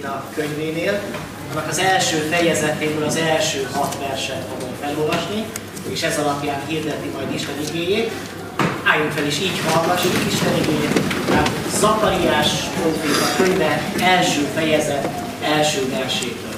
Proféta könyvénél, annak az első fejezetéből az első hat verset fogom felolvasni, és ez alapján hirdeti majd Isten igényét. Álljunk fel és így hallgassuk Isten igényét. Tehát Zakariás Proféta könyve első fejezet első versétől.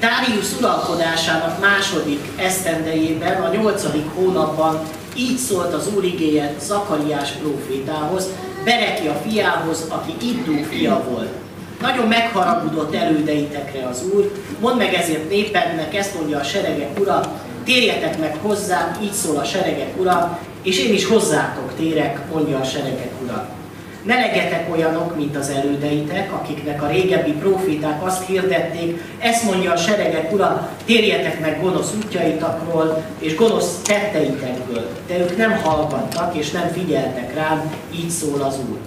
Dárius uralkodásának második esztendejében, a nyolcadik hónapban így szólt az Úr igéje Zakariás prófétához, Berekia fiához, aki Iddú fia volt. Nagyon megharagudott elődeitekre az Úr, mondd meg ezért népednek, ezt mondja a seregek ura, térjetek meg hozzám, így szól a seregek ura, és én is hozzátok térek, mondja a seregek. Ne legyetek olyanok, mint az elődeitek, akiknek a régebbi proféták azt hirdették, ezt mondja a seregek ura, térjetek meg gonosz útjaitakról és gonosz tetteitekből. De ők nem hallgattak és nem figyeltek rám, így szól az Úr.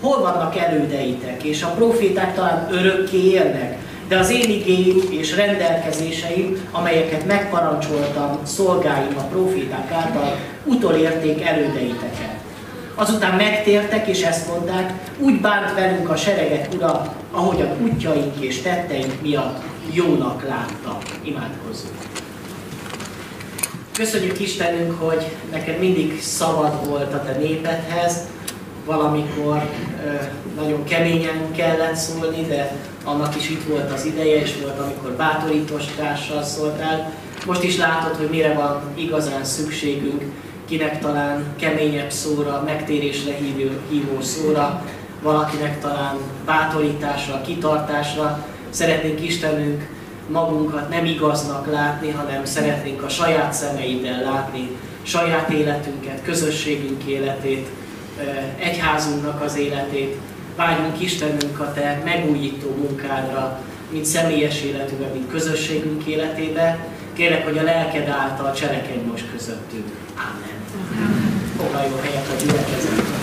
Hol vannak elődeitek, és a proféták talán örökké élnek, de az én igéim és rendelkezéseim, amelyeket megparancsoltam szolgáim a proféták által, utolérték elődeiteket. Azután megtértek és ezt mondták, úgy bánt velünk a seregek ura, ahogy a útjaink és tetteink miatt jónak látta. Imádkozzunk. Köszönjük Istenünk, hogy neked mindig szabad volt a te népedhez, valamikor nagyon keményen kellett szólni, de annak is itt volt az ideje, és volt, amikor bátorítással szóltál. Most is látod, hogy mire van igazán szükségünk, kinek talán keményebb szóra, megtérésre hívó, hívó szóra, valakinek talán bátorításra, kitartásra. Szeretnénk Istenünk magunkat nem igaznak látni, hanem szeretnénk a saját szemeiddel látni saját életünket, közösségünk életét, egyházunknak az életét. Vágyunk Istenünk a Te megújító munkádra, mint személyes életünkben, mint közösségünk életébe. Kérlek, hogy a lelked által cselekedj most közöttünk. Amen foglaljon helyet a gyülekezet.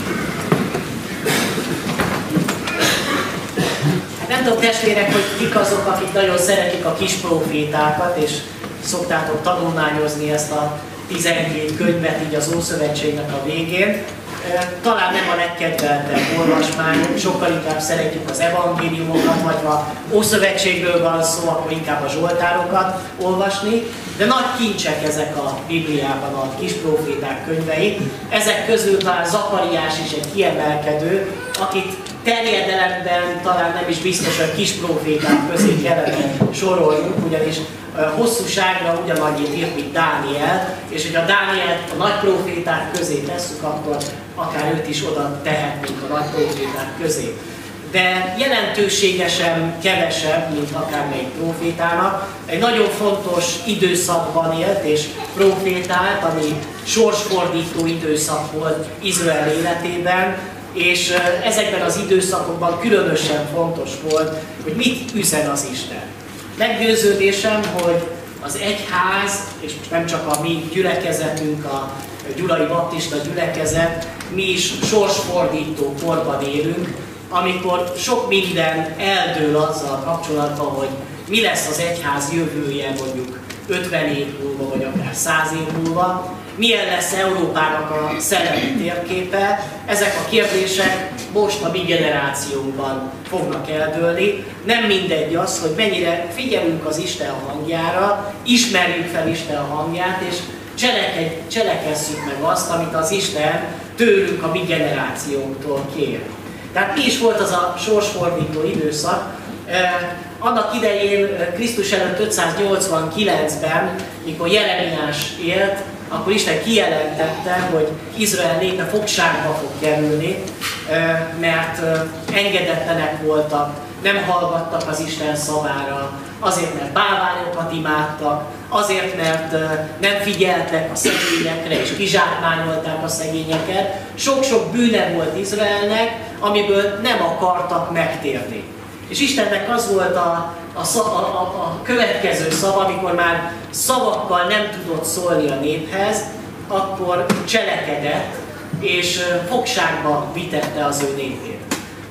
Nem tudom testvérek, hogy kik azok, akik nagyon szeretik a kis profétákat, és szoktátok tanulmányozni ezt a 12 könyvet így az Ószövetségnek a végén. Talán nem a legkedveltebb olvasmány, sokkal inkább szeretjük az evangéliumokat, vagy ha Ószövetségről van szó, akkor inkább a Zsoltárokat olvasni, de nagy kincsek ezek a Bibliában a kis proféták könyvei. Ezek közül már Zakariás is egy kiemelkedő, akit terjedelemben talán nem is biztos, hogy kis proféták közé kellene soroljunk, ugyanis hosszúságra ugyanannyit írt, mint Dániel, és hogyha Dániel a nagy proféták közé tesszük, akkor akár őt is oda tehetnénk a nagy proféták közé. De jelentőségesen kevesebb, mint akármelyik profétának. Egy nagyon fontos időszakban élt és profétált, ami sorsfordító időszak volt Izrael életében, és ezekben az időszakokban különösen fontos volt, hogy mit üzen az Isten. Meggyőződésem, hogy az egyház, és nem csak a mi gyülekezetünk, a Gyulai Baptista gyülekezet, mi is sorsfordító korban élünk, amikor sok minden eldől azzal kapcsolatban, hogy mi lesz az egyház jövője mondjuk 50 év múlva, vagy akár 100 év múlva, milyen lesz Európának a szellemi térképe, ezek a kérdések most a mi generációnkban fognak eldőlni. Nem mindegy az, hogy mennyire figyelünk az Isten hangjára, ismerjük fel Isten hangját, és cselekezzük meg azt, amit az Isten tőlünk a mi generációnktól kér. Tehát mi is volt az a sorsfordító időszak, annak idején Krisztus előtt 589-ben, mikor Jeremiás élt, akkor Isten kijelentette, hogy Izrael népe fogságba fog kerülni, mert engedetlenek voltak, nem hallgattak az Isten szavára, azért, mert bálványokat imádtak, azért, mert nem figyeltek a szegényekre és kizsákmányolták a szegényeket. Sok-sok bűne volt Izraelnek, amiből nem akartak megtérni. És Istennek az volt a, a, a, a, a következő szav, amikor már szavakkal nem tudott szólni a néphez, akkor cselekedett, és fogságba vitette az ő népét.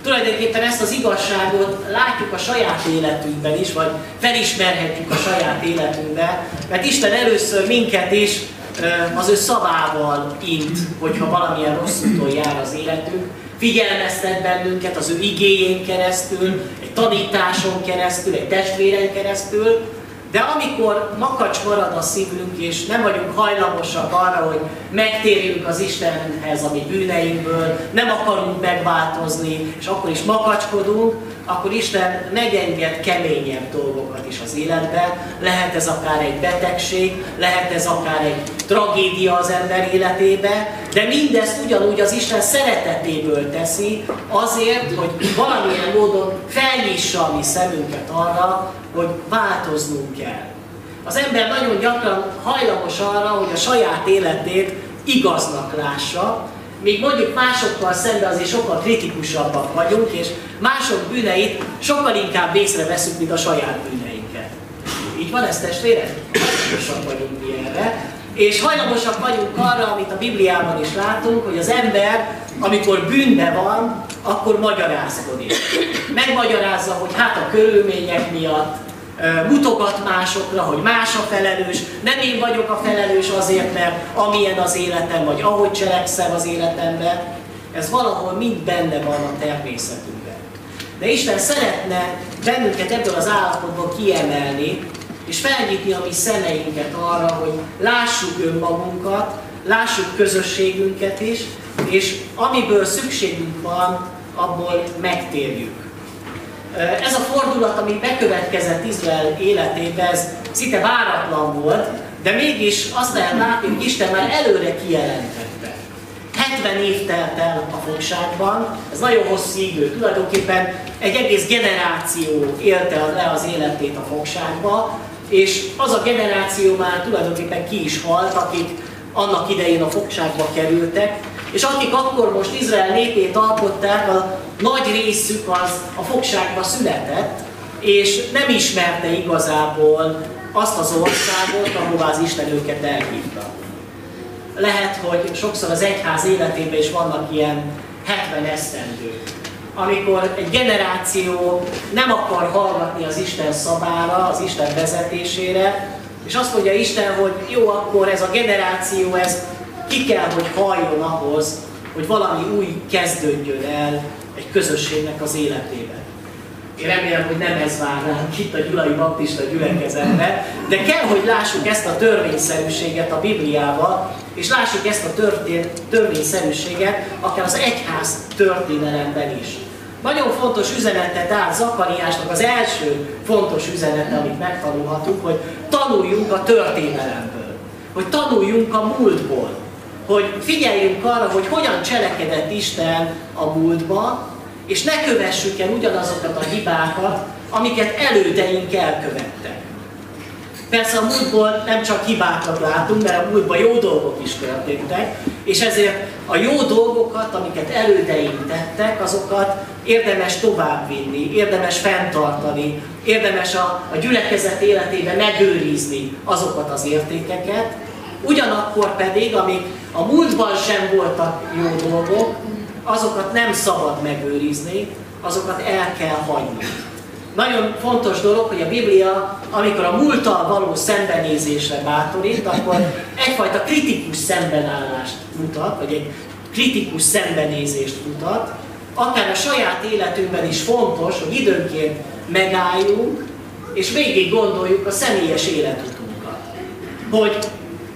Tulajdonképpen ezt az igazságot látjuk a saját életünkben is, vagy felismerhetjük a saját életünkben, mert Isten először minket is az ő szavával int, hogyha valamilyen rossz úton jár az életünk, figyelmeztet bennünket az ő igényén keresztül, egy tanításon keresztül, egy testvéren keresztül, de amikor makacs marad a szívünk, és nem vagyunk hajlamosak arra, hogy megtérjünk az Istenhez a mi bűneinkből, nem akarunk megváltozni, és akkor is makacskodunk, akkor Isten megenged keményebb dolgokat is az életbe. Lehet ez akár egy betegség, lehet ez akár egy tragédia az ember életébe, de mindezt ugyanúgy az Isten szeretetéből teszi, azért, hogy valamilyen módon felnyissa a mi szemünket arra, hogy változnunk kell. Az ember nagyon gyakran hajlamos arra, hogy a saját életét igaznak lássa, míg mondjuk másokkal szemben azért sokkal kritikusabbak vagyunk, és mások bűneit sokkal inkább észreveszünk, mint a saját bűneinket. Így van ez testvérek? Hajlamosak vagyunk mi erre. És hajlamosak vagyunk arra, amit a Bibliában is látunk, hogy az ember, amikor bűnbe van, akkor magyarázkodik. Megmagyarázza, hogy hát a körülmények miatt, mutogat másokra, hogy más a felelős, nem én vagyok a felelős azért, mert amilyen az életem, vagy ahogy cselekszem az életemben, ez valahol mind benne van a természetünkben. De Isten szeretne bennünket ebből az állapotból kiemelni, és felnyitni a mi szemeinket arra, hogy lássuk önmagunkat, lássuk közösségünket is, és amiből szükségünk van, abból megtérjük. Ez a fordulat, ami bekövetkezett Izrael életében, ez szinte váratlan volt, de mégis azt lehet látni, hogy Isten már előre kijelentette. 70 év telt el a fogságban, ez nagyon hosszú idő, tulajdonképpen egy egész generáció élte le az életét a fogságba, és az a generáció már tulajdonképpen ki is halt, akik annak idején a fogságba kerültek, és akik akkor most Izrael népét alkották, nagy részük az a fogságba született, és nem ismerte igazából azt az országot, ahová az Isten őket elhívta. Lehet, hogy sokszor az egyház életében is vannak ilyen 70 esztendők, amikor egy generáció nem akar hallgatni az Isten szabára, az Isten vezetésére, és azt mondja Isten, hogy jó, akkor ez a generáció, ez ki kell, hogy halljon ahhoz, hogy valami új kezdődjön el közösségnek az életében. Én remélem, hogy nem ez vár ránk itt a Gyulai Baptista gyülekezetbe, de kell, hogy lássuk ezt a törvényszerűséget a Bibliával, és lássuk ezt a történ- törvényszerűséget akár az egyház történelemben is. Nagyon fontos üzenetet áll Zakariásnak az első fontos üzenete, amit megtanulhatunk, hogy tanuljunk a történelemből, hogy tanuljunk a múltból, hogy figyeljünk arra, hogy hogyan cselekedett Isten a múltban, és ne kövessük el ugyanazokat a hibákat, amiket elődeink elkövettek. Persze a múltból nem csak hibákat látunk, mert a múltban jó dolgok is történtek, és ezért a jó dolgokat, amiket elődeink tettek, azokat érdemes továbbvinni, érdemes fenntartani, érdemes a, a gyülekezet életében megőrizni azokat az értékeket, ugyanakkor pedig, amik a múltban sem voltak jó dolgok, azokat nem szabad megőrizni, azokat el kell hagyni. Nagyon fontos dolog, hogy a Biblia, amikor a múlttal való szembenézésre bátorít, akkor egyfajta kritikus szembenállást mutat, vagy egy kritikus szembenézést mutat. Akár a saját életünkben is fontos, hogy időnként megálljunk, és végig gondoljuk a személyes életutunkat. Hogy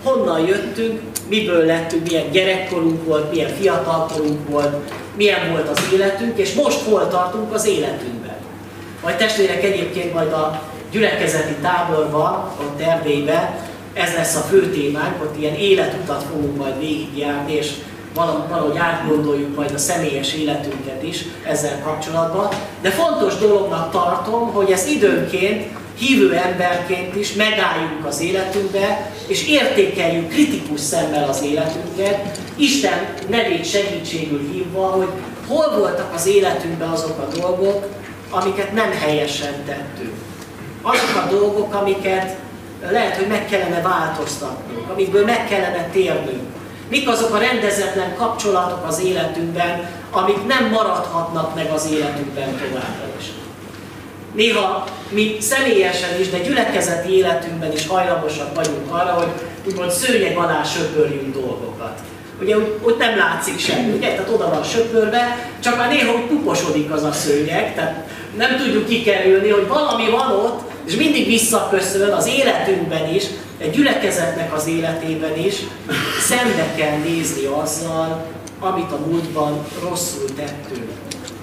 honnan jöttünk, miből lettünk, milyen gyerekkorunk volt, milyen fiatalkorunk volt, milyen volt az életünk, és most hol tartunk az életünkben. Majd testvérek egyébként majd a gyülekezeti táborban, ott Erdélyben, ez lesz a fő témánk, ott ilyen életutat fogunk majd végigjárni, és valahogy átgondoljuk majd a személyes életünket is ezzel kapcsolatban. De fontos dolognak tartom, hogy ezt időnként hívő emberként is megálljunk az életünkbe, és értékeljük kritikus szemmel az életünket, Isten nevét segítségül hívva, hogy hol voltak az életünkben azok a dolgok, amiket nem helyesen tettünk. Azok a dolgok, amiket lehet, hogy meg kellene változtatnunk, amikből meg kellene térnünk. Mik azok a rendezetlen kapcsolatok az életünkben, amik nem maradhatnak meg az életünkben továbbra is. Néha mi személyesen is, de gyülekezeti életünkben is hajlamosak vagyunk arra, hogy úgymond szőnyeg alá söpörjünk dolgokat. ugye ott nem látszik semmi, ugye? Tehát oda van söpörve, csak már néha úgy puposodik az a szőnyeg, tehát nem tudjuk kikerülni, hogy valami van ott, és mindig visszaköszön az életünkben is, egy gyülekezetnek az életében is, szembe kell nézni azzal, amit a múltban rosszul tettünk,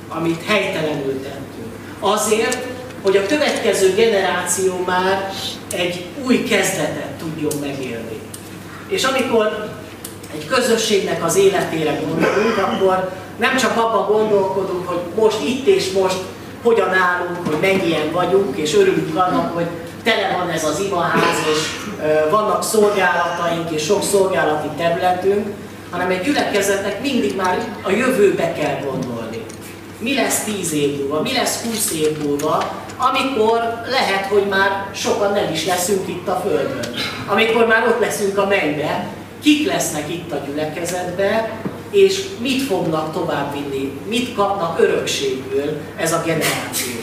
amit helytelenül tettünk. Azért, hogy a következő generáció már egy új kezdetet tudjon megélni. És amikor egy közösségnek az életére gondolunk, akkor nem csak abban gondolkodunk, hogy most itt és most hogyan állunk, hogy mennyien vagyunk, és örülünk annak, hogy tele van ez az imaház, és vannak szolgálataink, és sok szolgálati területünk, hanem egy gyülekezetnek mindig már a jövőbe kell gondolni. Mi lesz 10 év múlva, mi lesz 20 év múlva, amikor lehet, hogy már sokan nem is leszünk itt a Földön. Amikor már ott leszünk a mennybe, kik lesznek itt a gyülekezetben, és mit fognak továbbvinni, mit kapnak örökségül ez a generáció.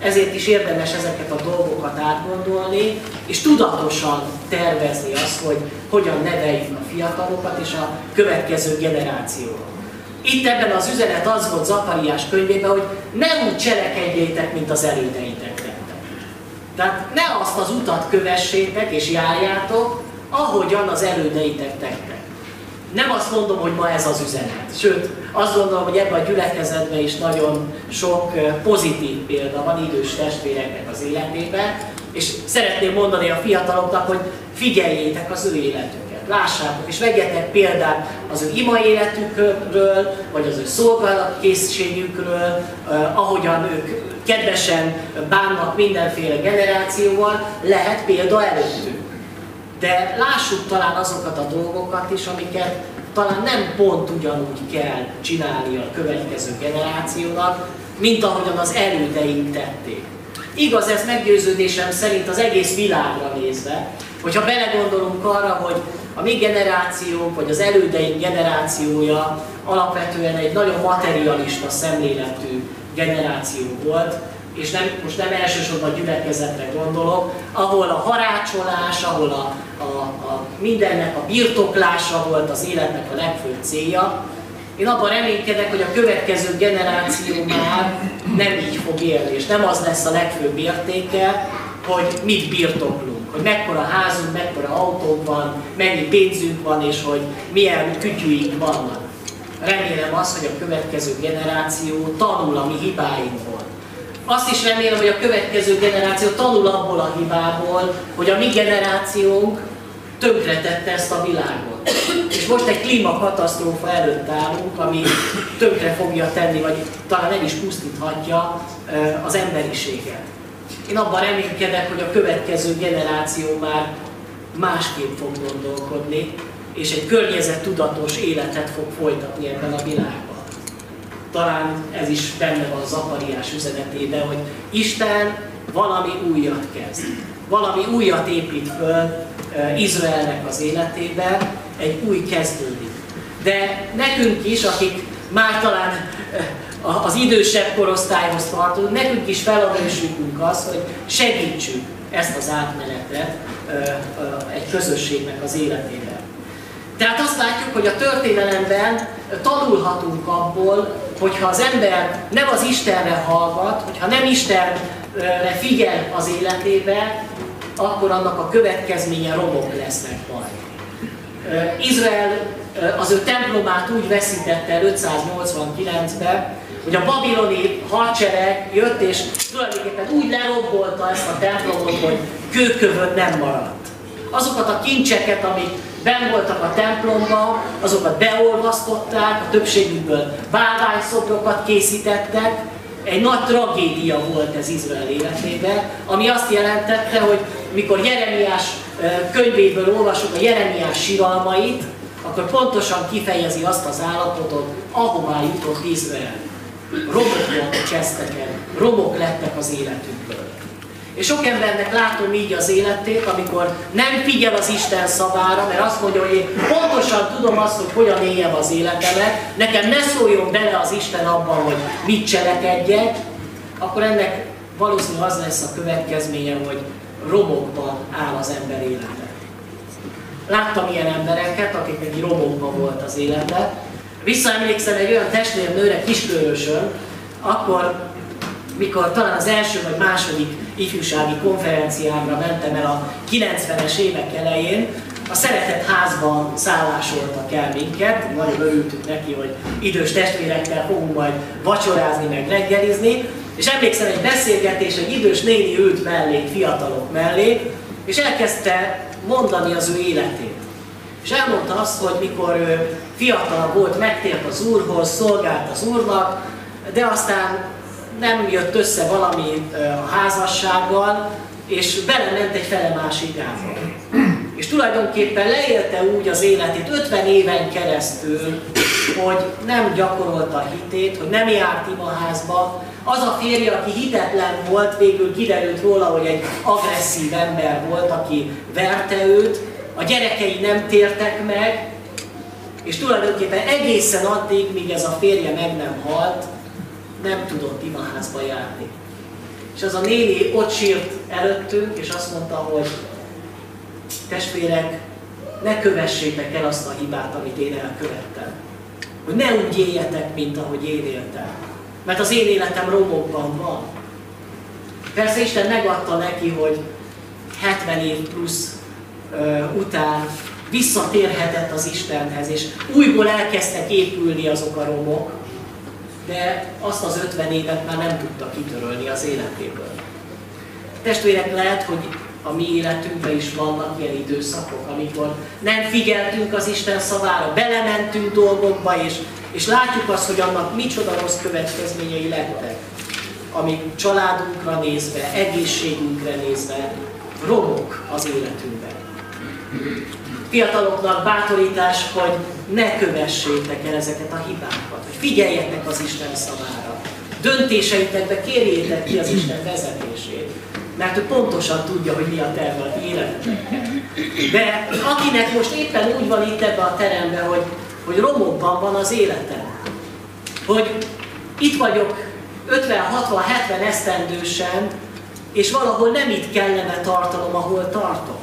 Ezért is érdemes ezeket a dolgokat átgondolni, és tudatosan tervezni azt, hogy hogyan neveljük a fiatalokat és a következő generációt. Itt ebben az üzenet az volt Zakariás könyvében, hogy ne úgy cselekedjétek, mint az elődeitek tettek. Tehát ne azt az utat kövessétek és járjátok, ahogyan az elődeitek tettek. Nem azt mondom, hogy ma ez az üzenet. Sőt, azt gondolom, hogy ebben a gyülekezetben is nagyon sok pozitív példa van idős testvéreknek az életében, és szeretném mondani a fiataloknak, hogy figyeljétek az ő életüket, lássátok, és vegyetek példát az ő ima életükről, vagy az ő szolgálatkészségükről, eh, ahogyan ők kedvesen bánnak mindenféle generációval, lehet példa előttük. De lássuk talán azokat a dolgokat is, amiket talán nem pont ugyanúgy kell csinálni a következő generációnak, mint ahogyan az elődeink tették. Igaz ez meggyőződésem szerint az egész világra nézve, hogyha belegondolunk arra, hogy a mi generációnk, vagy az elődeink generációja alapvetően egy nagyon materialista szemléletű generáció volt, és nem, most nem elsősorban a gyülekezetre gondolok, ahol a harácsolás, ahol a, a, a mindennek a birtoklása volt az életnek a legfőbb célja. Én abban reménykedek, hogy a következő generáció már nem így fog élni, és nem az lesz a legfőbb értéke, hogy mit birtoklunk, hogy mekkora házunk, mekkora autónk van, mennyi pénzünk van, és hogy milyen kütyűink vannak. Remélem azt, hogy a következő generáció tanul a mi hibáinkból azt is remélem, hogy a következő generáció tanul abból a hibából, hogy a mi generációnk tönkretette ezt a világot. És most egy klímakatasztrófa előtt állunk, ami tönkre fogja tenni, vagy talán nem is pusztíthatja az emberiséget. Én abban reménykedek, hogy a következő generáció már másképp fog gondolkodni, és egy környezettudatos életet fog folytatni ebben a világban talán ez is benne van Zakariás üzenetében, hogy Isten valami újat kezd. Valami újat épít föl Izraelnek az életében, egy új kezdődik. De nekünk is, akik már talán az idősebb korosztályhoz tartozunk, nekünk is feladatunk az, hogy segítsük ezt az átmenetet egy közösségnek az életében. Tehát azt látjuk, hogy a történelemben tanulhatunk abból, hogyha az ember nem az Istenre hallgat, hogyha nem Istenre figyel az életébe, akkor annak a következménye romok lesznek majd. Izrael az ő templomát úgy veszítette el 589-ben, hogy a babiloni hadsereg jött, és tulajdonképpen úgy lerombolta ezt a templomot, hogy kőkövön nem maradt. Azokat a kincseket, amik ben voltak a templomban, azokat beolvasztották, a többségükből bálványszobrokat készítettek. Egy nagy tragédia volt ez Izrael életében, ami azt jelentette, hogy mikor Jeremiás könyvéből olvasok a Jeremiás síralmait, akkor pontosan kifejezi azt az állapotot, ahová jutott Izrael. Romokban csesztek el, romok lettek az életükből. És sok embernek látom így az életét, amikor nem figyel az Isten szavára, mert azt mondja, hogy én pontosan tudom azt, hogy hogyan éljem az életemet, nekem ne szóljon bele az Isten abban, hogy mit cselekedjek, akkor ennek valószínűleg az lesz a következménye, hogy romokban áll az ember élete. láttam ilyen embereket, akiknek romokban volt az élete. Visszaemlékszem egy olyan testvérnőre Kiskörösön, akkor, mikor talán az első vagy második ifjúsági konferenciámra mentem el a 90-es évek elején, a szeretett házban szállásoltak el minket, nagyon örültünk neki, hogy idős testvérekkel fogunk majd vacsorázni, meg reggelizni, és emlékszem egy beszélgetés, egy idős néni ült mellé, fiatalok mellé, és elkezdte mondani az ő életét. És elmondta azt, hogy mikor ő fiatal volt, megtért az Úrhoz, szolgált az Úrnak, de aztán nem jött össze valami a házassággal, és belement egy fele másik. És tulajdonképpen leélte úgy az életét 50 éven keresztül, hogy nem gyakorolta a hitét, hogy nem járt imaházba. Az a férje, aki hitetlen volt, végül kiderült róla, hogy egy agresszív ember volt, aki verte őt, a gyerekei nem tértek meg, és tulajdonképpen egészen addig, míg ez a férje meg nem halt, nem tudott imaházba járni. És az a néni ott sírt előttünk, és azt mondta, hogy testvérek, ne kövessétek el azt a hibát, amit én elkövettem. Hogy ne úgy éljetek, mint ahogy én éltem. Mert az én életem romokban van. Persze Isten megadta neki, hogy 70 év plusz után visszatérhetett az Istenhez, és újból elkezdtek épülni azok a romok, de azt az 50 évet már nem tudta kitörölni az életéből. Testvérek, lehet, hogy a mi életünkben is vannak ilyen időszakok, amikor nem figyeltünk az Isten szavára, belementünk dolgokba, és, és látjuk azt, hogy annak micsoda rossz következményei lettek, amik családunkra nézve, egészségünkre nézve romok az életünkben. Fiataloknak bátorítás, hogy ne kövessétek el ezeket a hibákat, hogy figyeljetek az Isten szavára. Döntéseitekbe kérjétek ki az Isten vezetését mert ő pontosan tudja, hogy mi a terve a életetekkel. De akinek most éppen úgy van itt ebbe a teremben, hogy, hogy romokban van az életem, hogy itt vagyok 50, 60, 70 esztendősen, és valahol nem itt kellene tartanom, ahol tartok,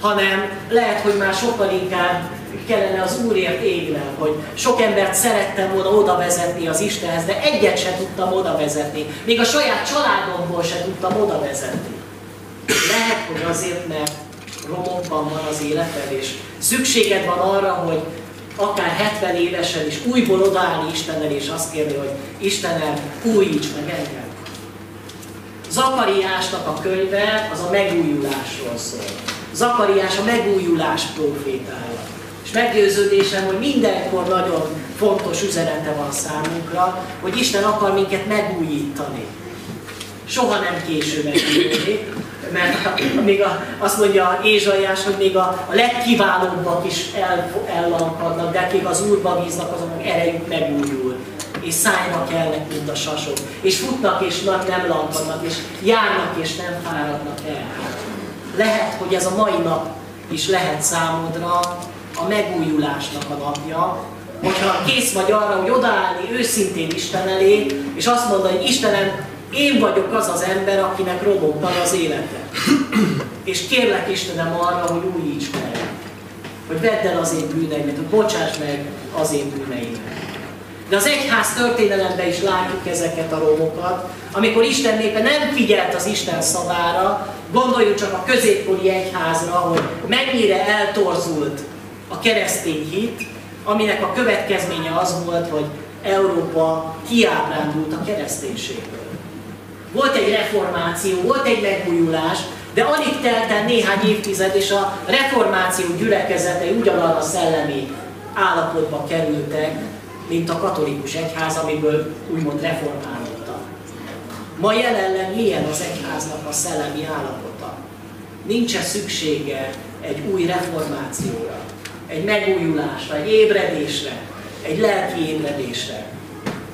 hanem lehet, hogy már sokkal inkább kellene az Úrért égnem, hogy sok embert szerettem volna oda vezetni az Istenhez, de egyet sem tudtam oda vezetni. Még a saját családomból sem tudtam oda vezetni. Lehet, hogy azért, mert romokban van az életed, és szükséged van arra, hogy akár 70 évesen is újból odaállni Istennel, és azt kérni, hogy Istenem, újíts meg engem. Zakariásnak a könyve az a megújulásról szól. Zakariás a megújulás profétája. És meggyőződésem, hogy mindenkor nagyon fontos üzenete van számunkra, hogy Isten akar minket megújítani. Soha nem késő megújítani, mert még a, azt mondja Ézsaiás, hogy még a, a legkiválóbbak is el, ellankadnak, de akik az Úrba bíznak, azoknak erejük megújul. És szájnak kelnek, mint a sasok. És futnak, és nem lankadnak, és járnak, és nem fáradnak el. Lehet, hogy ez a mai nap is lehet számodra a megújulásnak a napja, hogyha kész vagy arra, hogy odaállni őszintén Isten elé, és azt mondani, hogy Istenem, én vagyok az az ember, akinek robogtan az élete. És kérlek Istenem arra, hogy újíts meg. Hogy vedd el az én bűneimet, hogy bocsáss meg az én bűneimet. De az egyház történelemben is látjuk ezeket a romokat, amikor Isten népe nem figyelt az Isten szavára, gondoljunk csak a középkori egyházra, hogy mennyire eltorzult a keresztény hit, aminek a következménye az volt, hogy Európa kiábrándult a kereszténységből. Volt egy reformáció, volt egy megújulás, de alig telt el néhány évtized, és a reformáció gyülekezetei ugyanarra szellemi állapotba kerültek, mint a katolikus egyház, amiből úgymond reformálódtak. Ma jelenleg milyen az egyháznak a szellemi állapota? Nincs-e szüksége egy új reformációra? egy megújulásra, egy ébredésre, egy lelki ébredésre.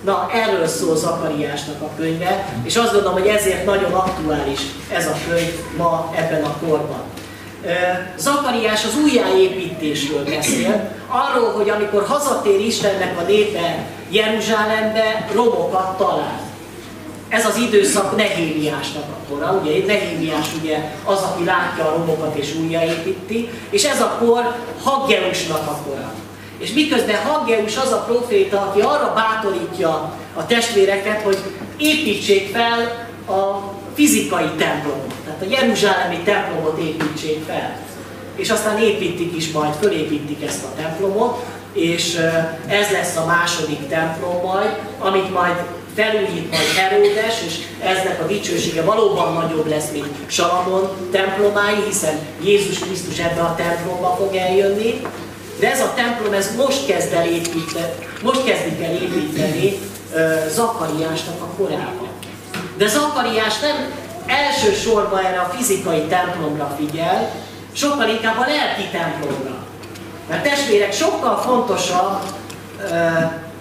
Na, erről szól Zakariásnak a könyve, és azt gondolom, hogy ezért nagyon aktuális ez a könyv ma ebben a korban. Zakariás az újjáépítésről beszél, arról, hogy amikor hazatér Istennek a népe Jeruzsálembe, romokat talál. ez az időszak Nehémiásnak a kora, ugye Nehémiás ugye az, aki látja a romokat és újjáépíti, és ez a kor Haggeusnak a kora. És miközben Haggeus az a proféta, aki arra bátorítja a testvéreket, hogy építsék fel a fizikai templomot, a Jeruzsálemi templomot építsék fel. És aztán építik is majd, fölépítik ezt a templomot, és ez lesz a második templom majd, amit majd felújít majd Heródes, és eznek a dicsősége valóban nagyobb lesz, mint Salamon templomái, hiszen Jézus Krisztus ebbe a templomba fog eljönni. De ez a templom, ez most kezd el építeni, most kezdik el építeni Zakariásnak a korában. De Zakariás nem elsősorban erre a fizikai templomra figyel, sokkal inkább a lelki templomra. Mert testvérek, sokkal fontosabb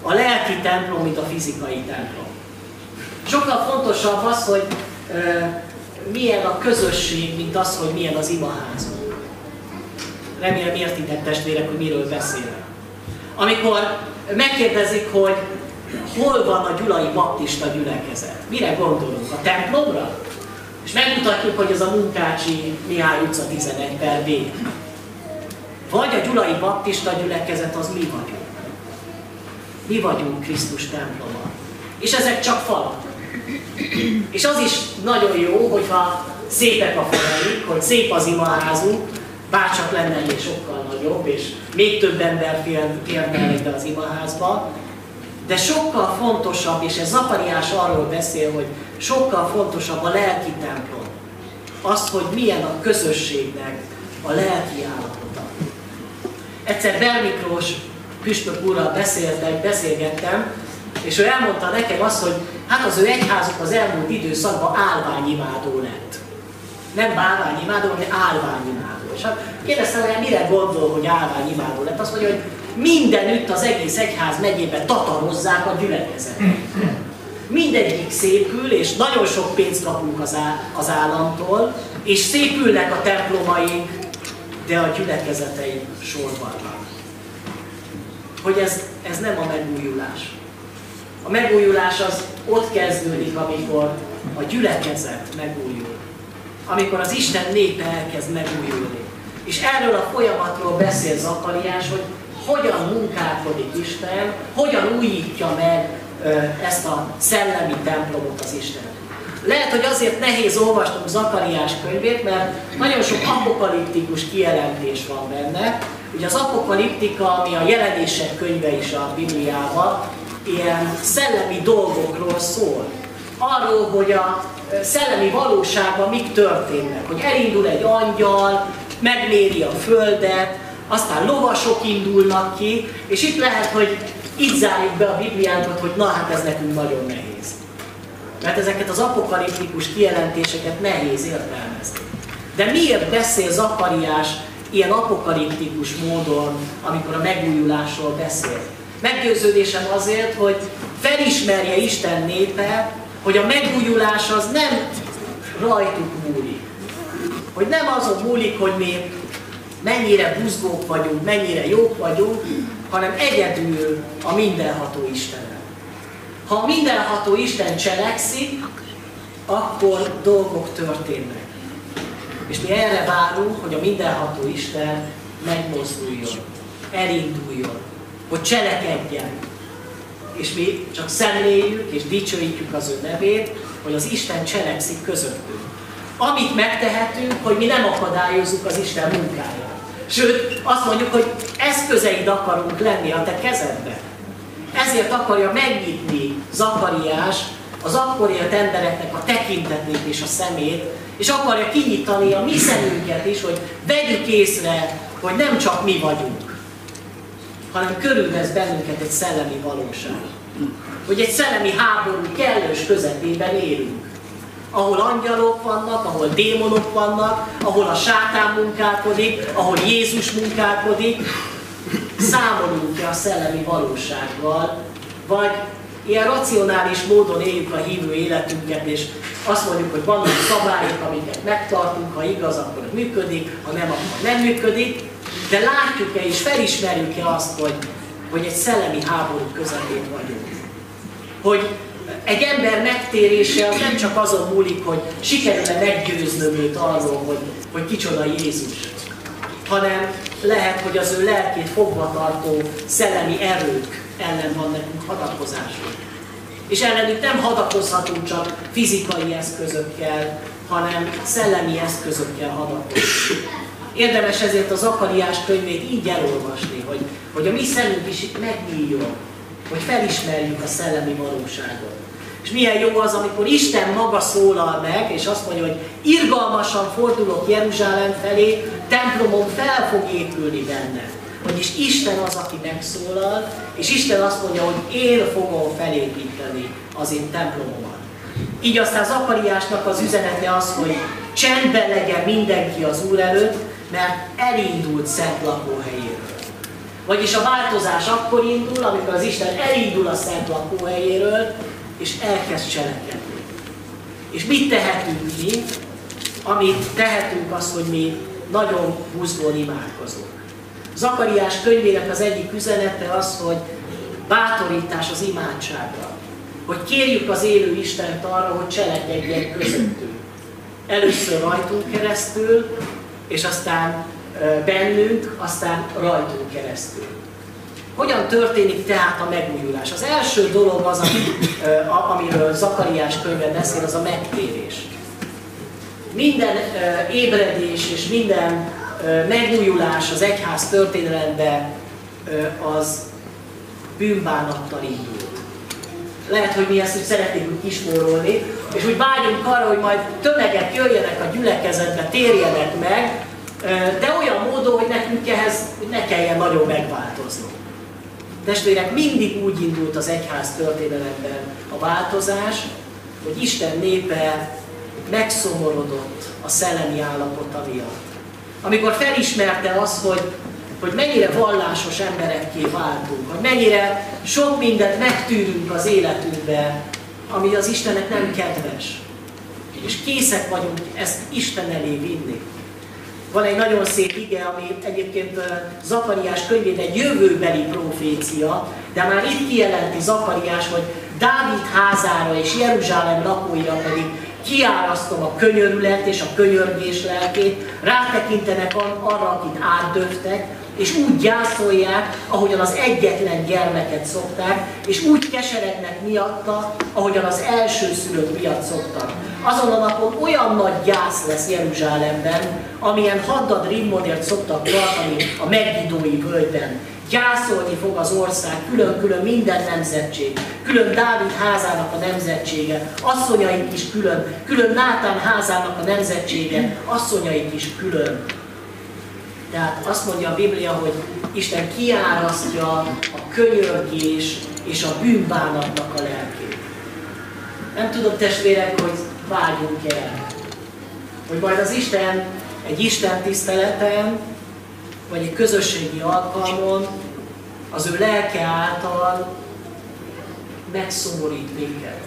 a lelki templom, mint a fizikai templom. Sokkal fontosabb az, hogy milyen a közösség, mint az, hogy milyen az imaházunk. Remélem értitek testvérek, hogy miről beszélek. Amikor megkérdezik, hogy hol van a Gyulai Baptista gyülekezet, mire gondolunk? A templomra? És megmutatjuk, hogy ez a Munkácsi Mihály utca 11 per B. Vagy a Gyulai Baptista gyülekezet, az mi vagyunk. Mi vagyunk Krisztus temploma. És ezek csak falak. És az is nagyon jó, hogyha szépek a falaik, hogy szép az imaházunk, bárcsak lenne egy sokkal nagyobb, és még több ember férne ide az imaházba, de sokkal fontosabb, és ez Zakariás arról beszél, hogy sokkal fontosabb a lelki templom. Az, hogy milyen a közösségnek a lelki állapota. Egyszer Belmiklós püspök úrral beszéltek, beszélgettem, és ő elmondta nekem azt, hogy hát az ő egyházuk az elmúlt időszakban álványimádó lett. Nem bálványimádó, hanem álványimádó. És hát kérdeztem, hogy mire gondol, hogy álványimádó lett. Azt mondja, hogy mindenütt az egész egyház megyében tatarozzák a gyülekezetet. Mindegyik szépül, és nagyon sok pénzt kapunk az, á, az államtól, és szépülnek a templomaink, de a gyülekezeteink sorban. Hogy ez, ez nem a megújulás. A megújulás az ott kezdődik, amikor a gyülekezet megújul. Amikor az Isten népe elkezd megújulni. És erről a folyamatról beszél Zakariás, hogy hogyan munkálkodik Isten, hogyan újítja meg ezt a szellemi templomot az Isten. Lehet, hogy azért nehéz olvasnunk Zakariás könyvét, mert nagyon sok apokaliptikus kijelentés van benne. Ugye az apokaliptika, ami a jelenések könyve is a Bibliában, ilyen szellemi dolgokról szól. Arról, hogy a szellemi valóságban mik történnek. Hogy elindul egy angyal, megméri a földet, aztán lovasok indulnak ki, és itt lehet, hogy itt zárjuk be a Bibliánkat, hogy na hát ez nekünk nagyon nehéz. Mert ezeket az apokaliptikus kijelentéseket nehéz értelmezni. De miért beszél Zakariás ilyen apokaliptikus módon, amikor a megújulásról beszél? Meggyőződésem azért, hogy felismerje Isten népe, hogy a megújulás az nem rajtuk múlik. Hogy nem azon múlik, hogy mi mennyire buzgók vagyunk, mennyire jók vagyunk, hanem egyedül a mindenható Istenen. Ha a mindenható Isten cselekszik, akkor dolgok történnek. És mi erre várunk, hogy a mindenható Isten megmozduljon, elinduljon, hogy cselekedjen. És mi csak szemléljük és dicsőítjük az ő nevét, hogy az Isten cselekszik közöttünk. Amit megtehetünk, hogy mi nem akadályozzuk az Isten munkáját. Sőt, azt mondjuk, hogy eszközeid akarunk lenni a te kezedben. Ezért akarja megnyitni Zakariás az akkori embereknek a tekintetét és a szemét, és akarja kinyitani a mi szemünket is, hogy vegyük észre, hogy nem csak mi vagyunk, hanem körülvesz bennünket egy szellemi valóság. Hogy egy szellemi háború kellős közepében élünk ahol angyalok vannak, ahol démonok vannak, ahol a sátán munkálkodik, ahol Jézus munkálkodik, számolunk-e a szellemi valósággal, vagy ilyen racionális módon éljük a hívő életünket, és azt mondjuk, hogy vannak szabályok, amiket megtartunk, ha igaz, akkor működik, ha nem, akkor nem működik, de látjuk-e és felismerjük-e azt, hogy, hogy egy szellemi háború közepén vagyunk. Hogy Egy ember megtérése az nem csak azon múlik, hogy sikerül-e meggyőznöm őt arról, hogy, hogy kicsoda Jézus, hanem lehet, hogy az ő lelkét fogva tartó szellemi erők ellen van nekünk hadakozásunk. És ellenük nem hadakozhatunk csak fizikai eszközökkel, hanem szellemi eszközökkel hadakozunk. Érdemes ezért az Akariás könyvét így elolvasni, hogy, hogy a mi szemünk is megnyíljon, hogy felismerjük a szellemi valóságot. És milyen jó az, amikor Isten maga szólal meg, és azt mondja, hogy irgalmasan fordulok Jeruzsálem felé, templomom fel fog épülni benne. Vagyis Isten az, aki megszólal, és Isten azt mondja, hogy én fogom felépíteni az én templomomat. Így aztán Zakariásnak az üzenete az, hogy csendben legyen mindenki az Úr előtt, mert elindult szent lakóhelyéről. Vagyis a változás akkor indul, amikor az Isten elindul a szent lakóhelyéről, és elkezd cselekedni. És mit tehetünk mi? Amit tehetünk az, hogy mi nagyon buzgón imádkozunk. Zakariás könyvének az egyik üzenete az, hogy bátorítás az imádságra. Hogy kérjük az élő Istent arra, hogy cselekedjen közöttünk. Először rajtunk keresztül, és aztán bennünk, aztán rajtunk keresztül. Hogyan történik tehát a megújulás? Az első dolog az, amiről Zakariás könyve beszél, az a megtérés. Minden ébredés és minden megújulás az egyház történelemben az bűnbánattal indult. Lehet, hogy mi ezt úgy szeretnénk úgy kispórolni, és úgy vágyunk arra, hogy majd tömegek jöjjenek a gyülekezetbe, térjenek meg, de olyan módon, hogy nekünk ehhez ne kelljen nagyon megváltoznunk. Testvérek, mindig úgy indult az egyház történelemben a változás, hogy Isten népe megszomorodott a szellemi állapota miatt. Amikor felismerte azt, hogy, hogy mennyire vallásos emberekké váltunk, hogy mennyire sok mindent megtűrünk az életünkbe, ami az Istennek nem kedves. És készek vagyunk ezt Isten elé vinni. Van egy nagyon szép ige, ami egyébként Zakariás könyvét egy jövőbeli profécia, de már itt kijelenti Zakariás, hogy Dávid házára és Jeruzsálem lakóira pedig kiárasztom a könyörület és a könyörgés lelkét, rátekintenek arra, akit átdöftek, és úgy gyászolják, ahogyan az egyetlen gyermeket szokták, és úgy keserednek miatta, ahogyan az első szülők miatt szoktak. Azon a napon olyan nagy gyász lesz Jeruzsálemben, amilyen haddad Rimmonért szoktak tartani a megidói völgyben. Gyászolni fog az ország, külön-külön minden nemzetség, külön Dávid házának a nemzetsége, asszonyaik is külön, külön Nátán házának a nemzetsége, asszonyaik is külön. Tehát azt mondja a Biblia, hogy Isten kiárasztja a könyörgés és a bűnbánatnak a lelkét. Nem tudom testvérek, hogy vágyunk el. Hogy majd az Isten egy Isten tiszteleten, vagy egy közösségi alkalmon az ő lelke által megszomorít minket.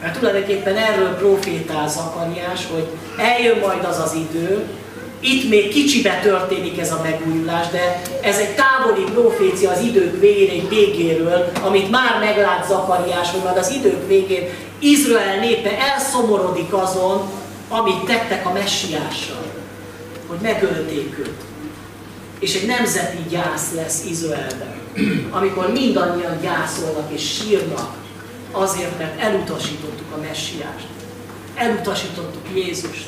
Mert tulajdonképpen erről profétál Zakariás, hogy eljön majd az az idő, itt még kicsibe történik ez a megújulás, de ez egy távoli profécia az idők végén, végéről, amit már meglát Zakariás, hogy majd az idők végén Izrael népe elszomorodik azon, amit tettek a messiással, hogy megölték őt. És egy nemzeti gyász lesz Izraelben, amikor mindannyian gyászolnak és sírnak azért, mert elutasítottuk a messiást. Elutasítottuk Jézust.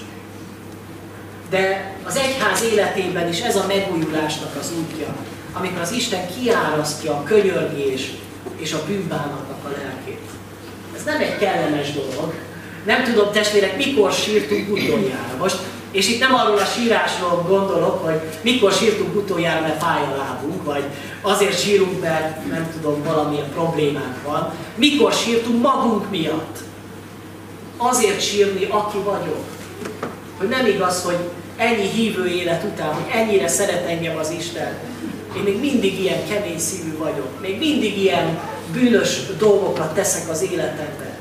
De az egyház életében is ez a megújulásnak az útja, amikor az Isten kiárasztja a könyörgés és a bűnbánatnak a lelkét. Ez nem egy kellemes dolog. Nem tudom, testvérek, mikor sírtunk utoljára. Most, és itt nem arról a sírásról gondolok, hogy mikor sírtunk utoljára, mert fáj a lábunk, vagy azért sírunk, mert nem tudom, valamilyen problémánk van. Mikor sírtunk magunk miatt? Azért sírni, aki vagyok. Hogy nem igaz, hogy ennyi hívő élet után, hogy ennyire szeret engem az Isten, én még mindig ilyen kemény szívű vagyok, még mindig ilyen bűnös dolgokat teszek az életemben.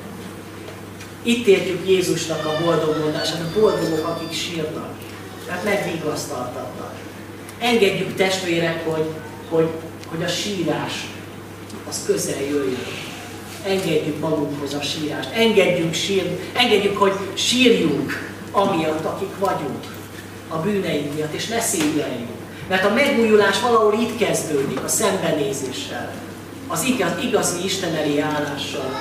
Itt értjük Jézusnak a boldog mondását, a boldogok, akik sírnak, mert megvigasztaltatnak. Engedjük testvérek, hogy, hogy, hogy a sírás az közel jöjjön. engedjük magunkhoz a sírást, engedjünk, sír, engedjük, hogy sírjunk amiatt, akik vagyunk, a bűneink miatt, és ne szégyeljünk. Mert a megújulás valahol itt kezdődik, a szembenézéssel, az igaz, igazi Isten elé állással.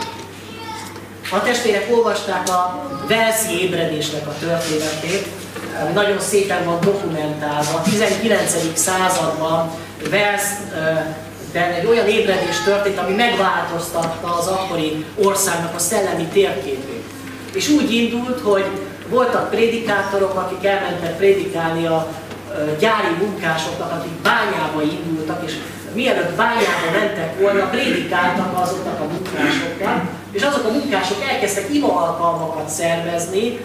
A testvérek olvasták a Velszi ébredésnek a történetét, ami nagyon szépen van dokumentálva. A 19. században Velszben egy olyan ébredés történt, ami megváltoztatta az akkori országnak a szellemi térképét. És úgy indult, hogy voltak prédikátorok, akik elmentek prédikálni a gyári munkásoknak, akik bányába indultak, és mielőtt bányába mentek volna, prédikáltak azoknak a munkásoknak, és azok a munkások elkezdtek ima alkalmakat szervezni,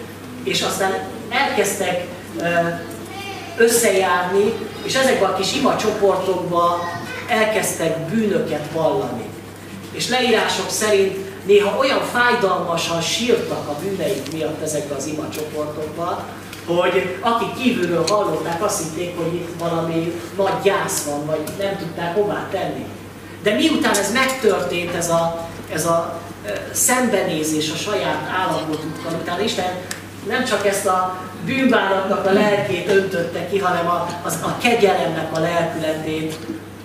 és aztán elkezdtek összejárni, és ezekben a kis ima csoportokban elkezdtek bűnöket vallani. És leírások szerint néha olyan fájdalmasan sírtak a bűneik miatt ezekben az ima csoportokban, hogy akik kívülről hallották, azt hitték, hogy itt valami nagy gyász van, vagy nem tudták hová tenni. De miután ez megtörtént, ez a, ez a szembenézés a saját állapotukkal, utána Isten nem csak ezt a bűnbánatnak a lelkét öntötte ki, hanem a, az, a kegyelemnek a lelkületét,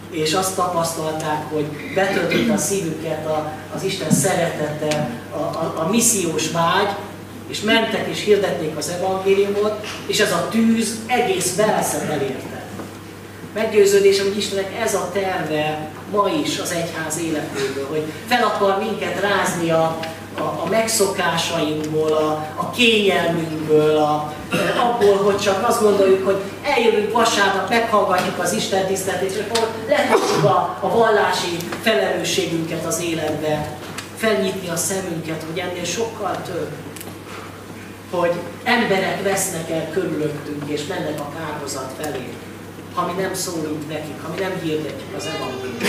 és azt tapasztalták, hogy betöltött a szívüket a, az Isten szeretete, a, a, a missziós vágy, és mentek és hirdették az evangéliumot, és ez a tűz egész Velszet elérte. Meggyőződésem, hogy Istennek ez a terve ma is az egyház életéből, hogy fel akar minket rázni a, a, a megszokásainkból, a, a kényelmünkből, a, abból, hogy csak azt gondoljuk, hogy eljövünk vasárnap, meghallgatjuk az Isten tisztelt, és akkor letudjuk a, a vallási felelősségünket az életbe, felnyitni a szemünket, hogy ennél sokkal több hogy emberek vesznek el körülöttünk és mennek a kárhozat felé, ha mi nem szólunk nekik, ha mi nem hirdetjük az evangéliumot.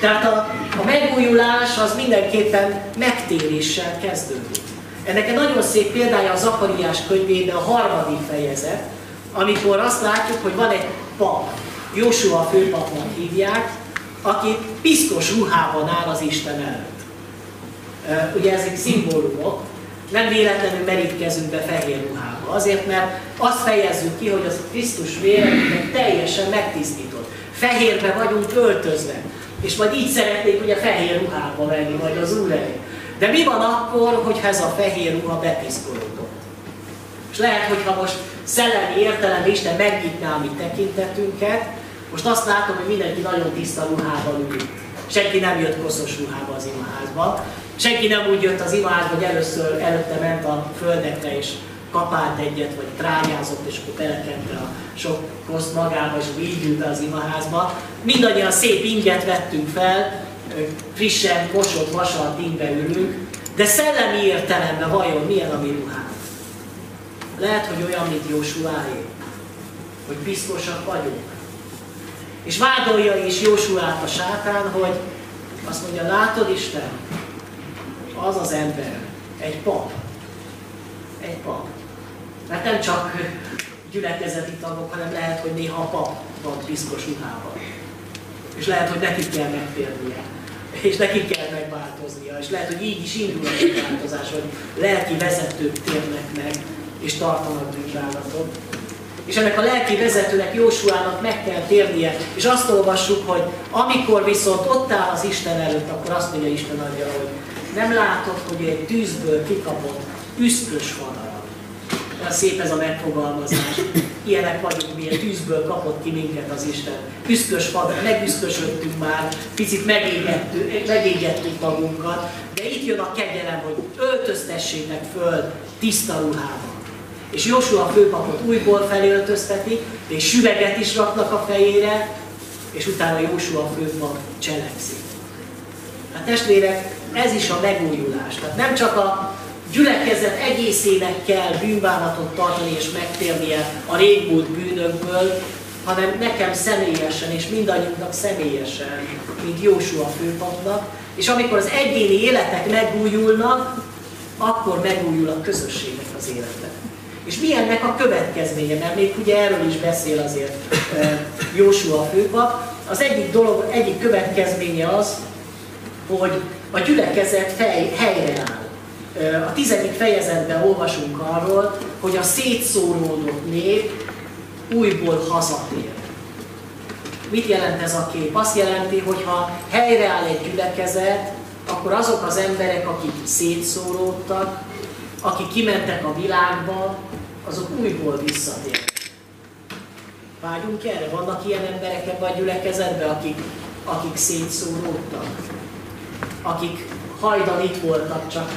Tehát a, a megújulás az mindenképpen megtéréssel kezdődik. Ennek egy nagyon szép példája a Zakariás könyvében a harmadik fejezet, amikor azt látjuk, hogy van egy pap, Jósua főpapnak hívják, aki piszkos ruhában áll az Isten előtt. Ugye ezek szimbólumok, nem véletlenül merítkezünk be fehér ruhába. Azért, mert azt fejezzük ki, hogy az Krisztus vére teljesen megtisztított. Fehérbe vagyunk öltözve. És majd így szeretnék ugye fehér ruhába menni, vagy az Úr. De mi van akkor, hogyha ez a fehér ruha bepiszkolódott? És lehet, hogyha most szellemi értelemben Isten megnyitná a mi tekintetünket, most azt látom, hogy mindenki nagyon tiszta ruhában ül. Senki nem jött koszos ruhába az imaházba, Senki nem úgy jött az imádba, hogy először előtte ment a földekre, és kapált egyet, vagy trágyázott, és akkor belekente a sok koszt magába, és így ült az imaházba. Mindannyian szép inget vettünk fel, frissen, mosott, vasalt ingbe ülünk, de szellemi értelemben vajon milyen a mi ruhánk? Lehet, hogy olyan, mint Jósuáé, hogy biztosak vagyunk. És vádolja is Jósuát a sátán, hogy azt mondja, látod Isten, az az ember egy pap. Egy pap. Mert nem csak gyülekezeti tagok, hanem lehet, hogy néha a pap van piszkos ruhában. És lehet, hogy neki kell megtérnie. És neki kell megváltoznia. És lehet, hogy így is indul a változás, hogy lelki vezetők térnek meg, és tartanak bűnbánatot. És ennek a lelki vezetőnek, Jósuának meg kell térnie. És azt olvassuk, hogy amikor viszont ott áll az Isten előtt, akkor azt mondja Isten adja, hogy nem látod, hogy egy tűzből kikapott üszkös vadarab. Olyan szép ez a megfogalmazás. Ilyenek vagyunk, milyen tűzből kapott ki minket az Isten. Üszkös fadarab, megüszkösödtünk már, picit megégettük, megégettük magunkat, de itt jön a kegyelem, hogy öltöztessétek föl tiszta ruhában. És Jósua főpapot újból felöltöztetik, és süveget is raknak a fejére, és utána Jósua főpap cselekszik. Hát testvérek, ez is a megújulás. Tehát nem csak a gyülekezet egészének kell bűnbánatot tartani és megtérnie a régmúlt bűnökből, hanem nekem személyesen és mindannyiunknak személyesen, mint Jósua főpapnak, és amikor az egyéni életek megújulnak, akkor megújul a közösségnek az élete. És mi ennek a következménye? Mert még ugye erről is beszél azért Jósua főpap. Az egyik dolog, egyik következménye az, hogy a gyülekezet fej, helyreáll. A tizedik fejezetben olvasunk arról, hogy a szétszóródott nép újból hazatér. Mit jelent ez a kép? Azt jelenti, hogy ha helyreáll egy gyülekezet, akkor azok az emberek, akik szétszóródtak, akik kimentek a világba, azok újból visszatérnek. Vágyunk erre? Vannak ilyen emberek ebben a gyülekezetben, akik, akik szétszóródtak? Akik hajdan itt voltak, csak,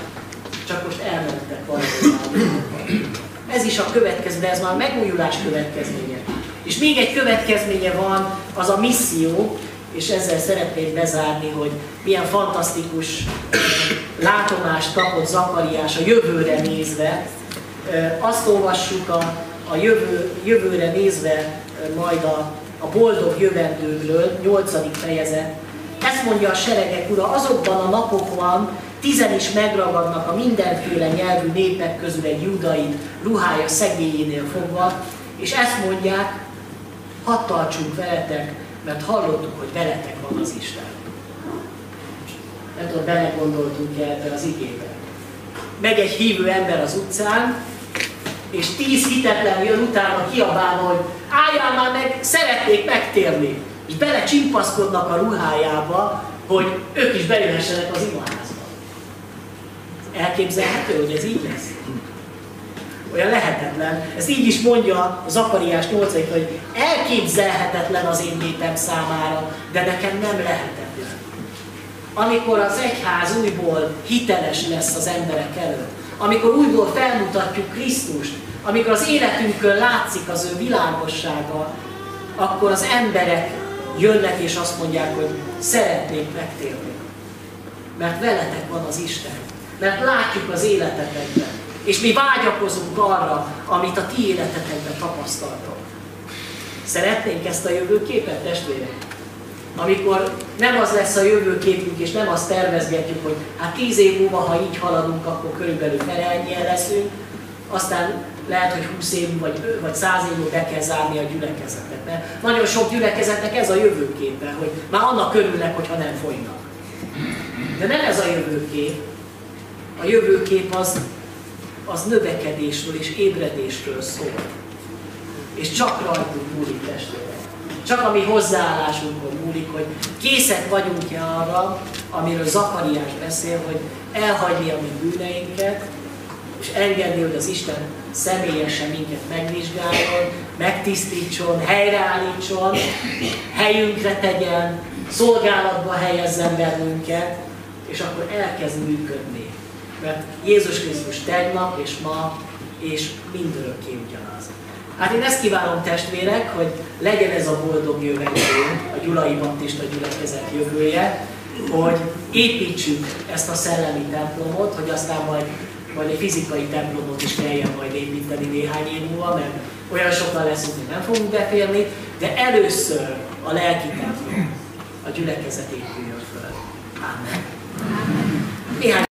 csak most elmentek valahol. Ez is a következő, de ez már a megújulás következménye. És még egy következménye van, az a misszió, és ezzel szeretnék bezárni, hogy milyen fantasztikus látomást kapott Zakariás a jövőre nézve. Azt olvassuk a, a jövő, jövőre nézve majd a, a boldog jövendőről, 8. fejezet. Ezt mondja a seregek ura, azokban a napokban tizen is megragadnak a mindenféle nyelvű népek közül egy judai ruhája szegélyénél fogva, és ezt mondják, hadd tartsunk veletek, mert hallottuk, hogy veletek van az Isten. Nem tudom, belegondoltunk -e ebbe az igébe. Meg egy hívő ember az utcán, és tíz hitetlen jön utána kiabálva, hogy álljál már meg, szeretnék megtérni. És bele csimpaszkodnak a ruhájába, hogy ők is bejöhessenek az imaházba. Elképzelhető, hogy ez így lesz? Olyan lehetetlen. Ez így is mondja Zakariás 8 hogy elképzelhetetlen az én népem számára, de nekem nem lehetetlen. Amikor az egyház újból hiteles lesz az emberek előtt, amikor újból felmutatjuk Krisztust, amikor az életünkön látszik az ő világossága, akkor az emberek jönnek és azt mondják, hogy szeretnék megtérni. Mert veletek van az Isten. Mert látjuk az életetekben. És mi vágyakozunk arra, amit a ti életetekben tapasztaltok. Szeretnénk ezt a jövőképet, testvérek? Amikor nem az lesz a jövőképünk, és nem azt tervezgetjük, hogy hát tíz év múlva, ha így haladunk, akkor körülbelül felennyien leszünk, aztán lehet, hogy 20 év vagy, vagy 100 év be kell zárni a gyülekezetet. Mert nagyon sok gyülekezetnek ez a jövőképe, hogy már annak örülnek, hogyha nem folynak. De nem ez a jövőkép. A jövőkép az, az növekedésről és ébredésről szól. És csak rajtunk múlik testvérek. Csak a mi hozzáállásunkon múlik, hogy készek vagyunk-e arra, amiről Zakariás beszél, hogy elhagyni a mi bűneinket, és engedni, hogy az Isten személyesen minket megvizsgáljon, megtisztítson, helyreállítson, helyünkre tegyen, szolgálatba helyezzen bennünket, és akkor elkezd működni. Mert Jézus Krisztus tegnap és ma és mindörökké ugyanaz. Hát én ezt kívánom testvérek, hogy legyen ez a boldog jövendő, a Gyulai Baptista gyülekezet jövője, hogy építsük ezt a szellemi templomot, hogy aztán majd majd egy fizikai templomot is kelljen majd építeni néhány év múlva, mert olyan sokan leszünk, hogy nem fogunk beférni, de először a lelki templom, a gyülekezet épüljön föl. Amen. Néhány